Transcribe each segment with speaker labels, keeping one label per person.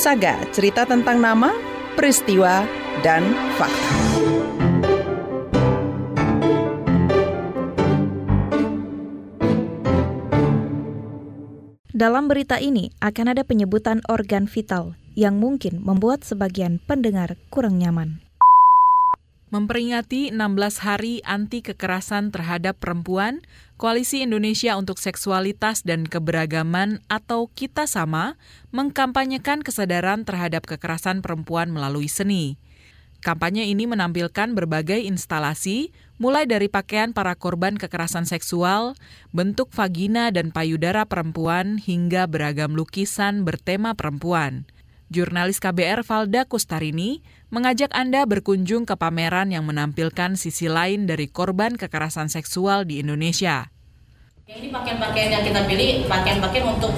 Speaker 1: Saga, cerita tentang nama, peristiwa, dan fakta.
Speaker 2: Dalam berita ini akan ada penyebutan organ vital yang mungkin membuat sebagian pendengar kurang nyaman.
Speaker 3: Memperingati 16 hari anti kekerasan terhadap perempuan, Koalisi Indonesia untuk Seksualitas dan Keberagaman atau Kita Sama mengkampanyekan kesadaran terhadap kekerasan perempuan melalui seni. Kampanye ini menampilkan berbagai instalasi, mulai dari pakaian para korban kekerasan seksual, bentuk vagina dan payudara perempuan, hingga beragam lukisan bertema perempuan. Jurnalis KBR Valda Kustarini mengajak Anda berkunjung ke pameran yang menampilkan sisi lain dari korban kekerasan seksual di Indonesia.
Speaker 4: Ini pakaian-pakaian yang kita pilih, pakaian-pakaian untuk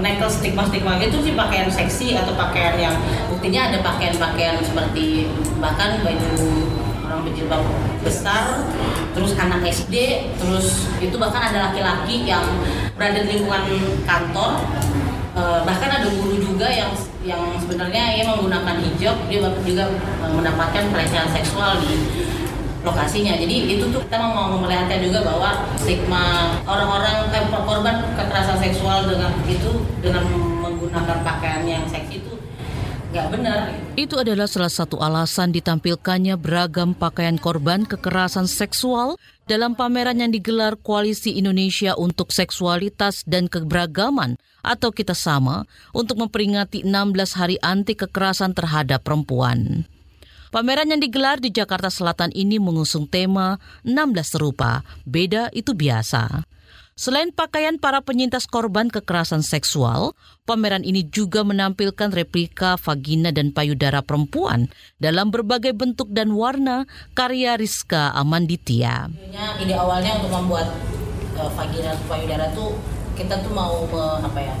Speaker 4: menekel stigma-stigma itu sih pakaian seksi atau pakaian yang buktinya ada pakaian-pakaian seperti bahkan baju orang berjilbab besar, terus anak SD, terus itu bahkan ada laki-laki yang berada di lingkungan kantor, eh, bahkan ada guru juga yang yang sebenarnya ia menggunakan hijab dia juga mendapatkan pelecehan seksual di lokasinya. Jadi itu tuh kita mau memperlihatkan juga bahwa stigma orang-orang eh, korban kekerasan seksual dengan itu dengan menggunakan pakaian yang seksi itu nggak benar.
Speaker 5: Itu adalah salah satu alasan ditampilkannya beragam pakaian korban kekerasan seksual dalam pameran yang digelar Koalisi Indonesia untuk Seksualitas dan Keberagaman atau Kita Sama untuk memperingati 16 hari anti kekerasan terhadap perempuan. Pameran yang digelar di Jakarta Selatan ini mengusung tema 16 serupa, beda itu biasa. Selain pakaian para penyintas korban kekerasan seksual, pameran ini juga menampilkan replika vagina dan payudara perempuan dalam berbagai bentuk dan warna karya Rizka Amanditya.
Speaker 4: Ide awalnya untuk membuat uh, vagina payudara tuh kita tuh mau apa ya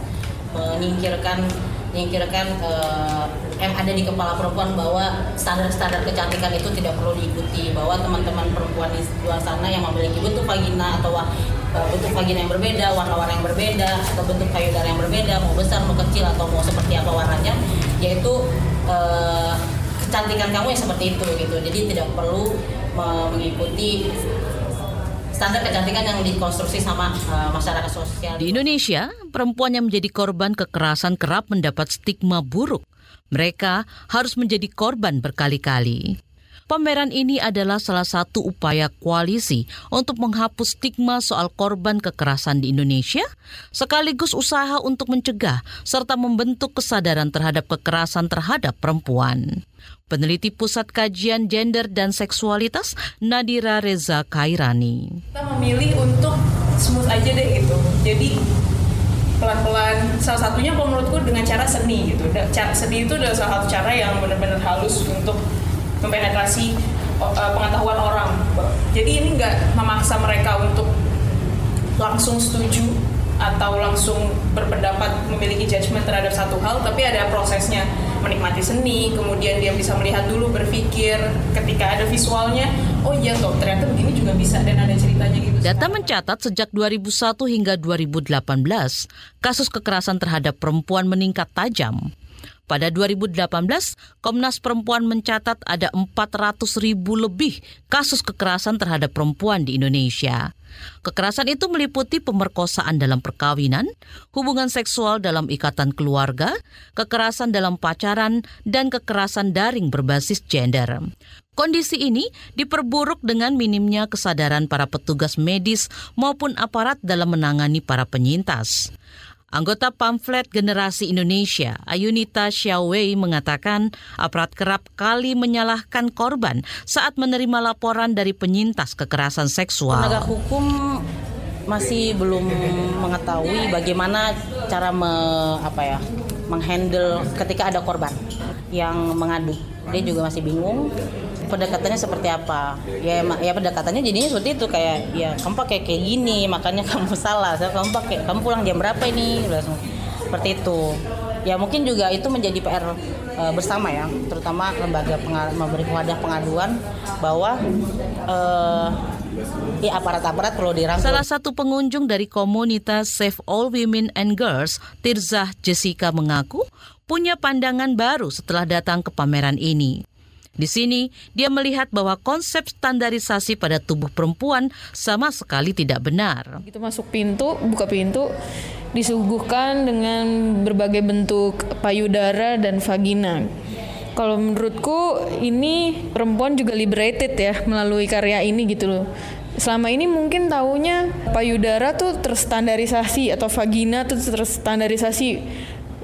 Speaker 4: menyingkirkan menyingkirkan uh, yang ada di kepala perempuan bahwa standar-standar kecantikan itu tidak perlu diikuti bahwa teman-teman perempuan di luar sana yang memiliki bentuk vagina atau uh, bentuk vagina yang berbeda, warna-warna yang berbeda atau bentuk payudara yang berbeda, mau besar, mau kecil atau mau seperti apa warnanya, yaitu uh, kecantikan kamu yang seperti itu gitu. Jadi tidak perlu mengikuti standar kecantikan yang dikonstruksi sama uh, masyarakat sosial.
Speaker 5: Di Indonesia, perempuan yang menjadi korban kekerasan kerap mendapat stigma buruk. Mereka harus menjadi korban berkali-kali. Pameran ini adalah salah satu upaya koalisi untuk menghapus stigma soal korban kekerasan di Indonesia, sekaligus usaha untuk mencegah serta membentuk kesadaran terhadap kekerasan terhadap perempuan. Peneliti Pusat Kajian Gender dan Seksualitas Nadira Reza Kairani.
Speaker 6: Kita memilih untuk smooth aja deh gitu. Jadi pelan-pelan salah satunya kalau menurutku dengan cara seni gitu. Seni itu adalah salah satu cara yang benar-benar halus untuk mempenetrasi uh, pengetahuan orang. Jadi ini nggak memaksa mereka untuk langsung setuju atau langsung berpendapat memiliki judgement terhadap satu hal, tapi ada prosesnya menikmati seni, kemudian dia bisa melihat dulu berpikir ketika ada visualnya, oh iya toh ternyata begini juga bisa dan ada ceritanya gitu.
Speaker 5: Data mencatat sejak 2001 hingga 2018, kasus kekerasan terhadap perempuan meningkat tajam. Pada 2018, Komnas Perempuan mencatat ada 400 ribu lebih kasus kekerasan terhadap perempuan di Indonesia. Kekerasan itu meliputi pemerkosaan dalam perkawinan, hubungan seksual dalam ikatan keluarga, kekerasan dalam pacaran, dan kekerasan daring berbasis gender. Kondisi ini diperburuk dengan minimnya kesadaran para petugas medis maupun aparat dalam menangani para penyintas. Anggota pamflet Generasi Indonesia, Ayunita Xiaowei mengatakan aparat kerap kali menyalahkan korban saat menerima laporan dari penyintas kekerasan seksual.
Speaker 4: Penegak hukum masih belum mengetahui bagaimana cara me, apa ya, menghandle ketika ada korban yang mengadu. Dia juga masih bingung pendekatannya seperti apa ya ya pendekatannya jadinya seperti itu kayak ya kamu pakai kayak gini makanya kamu salah saya kamu pakai kamu pulang jam berapa ini langsung seperti itu ya mungkin juga itu menjadi PR uh, eh, bersama ya terutama lembaga memberi wadah pengaduan bahwa uh, Ya aparat-aparat perlu dirangkul.
Speaker 5: Salah satu pengunjung dari komunitas Save All Women and Girls, Tirzah Jessica mengaku, punya pandangan baru setelah datang ke pameran ini. Di sini, dia melihat bahwa konsep standarisasi pada tubuh perempuan sama sekali tidak benar.
Speaker 7: Gitu masuk pintu, buka pintu, disuguhkan dengan berbagai bentuk payudara dan vagina. Kalau menurutku ini perempuan juga liberated ya melalui karya ini gitu loh. Selama ini mungkin taunya payudara tuh terstandarisasi atau vagina tuh terstandarisasi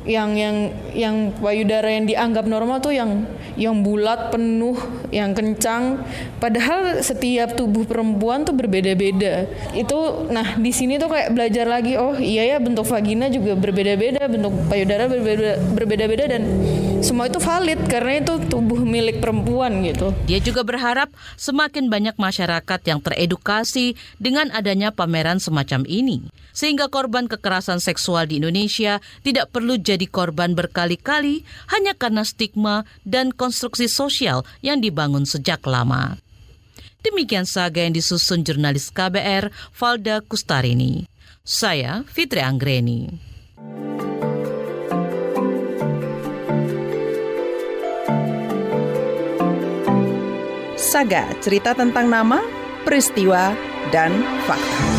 Speaker 7: yang yang yang payudara yang dianggap normal tuh yang yang bulat penuh yang kencang. Padahal setiap tubuh perempuan tuh berbeda-beda. Itu nah di sini tuh kayak belajar lagi oh iya ya bentuk vagina juga berbeda-beda bentuk payudara berbeda berbeda-beda dan semua itu valid karena itu tubuh milik perempuan gitu.
Speaker 5: Dia juga berharap semakin banyak masyarakat yang teredukasi dengan adanya pameran semacam ini sehingga korban kekerasan seksual di Indonesia tidak perlu jadi korban berkali-kali hanya karena stigma dan konstruksi sosial yang dibangun sejak lama. Demikian saga yang disusun jurnalis KBR Valda Kustarini. Saya Fitri Anggreni.
Speaker 1: Saga, cerita tentang nama, peristiwa, dan fakta.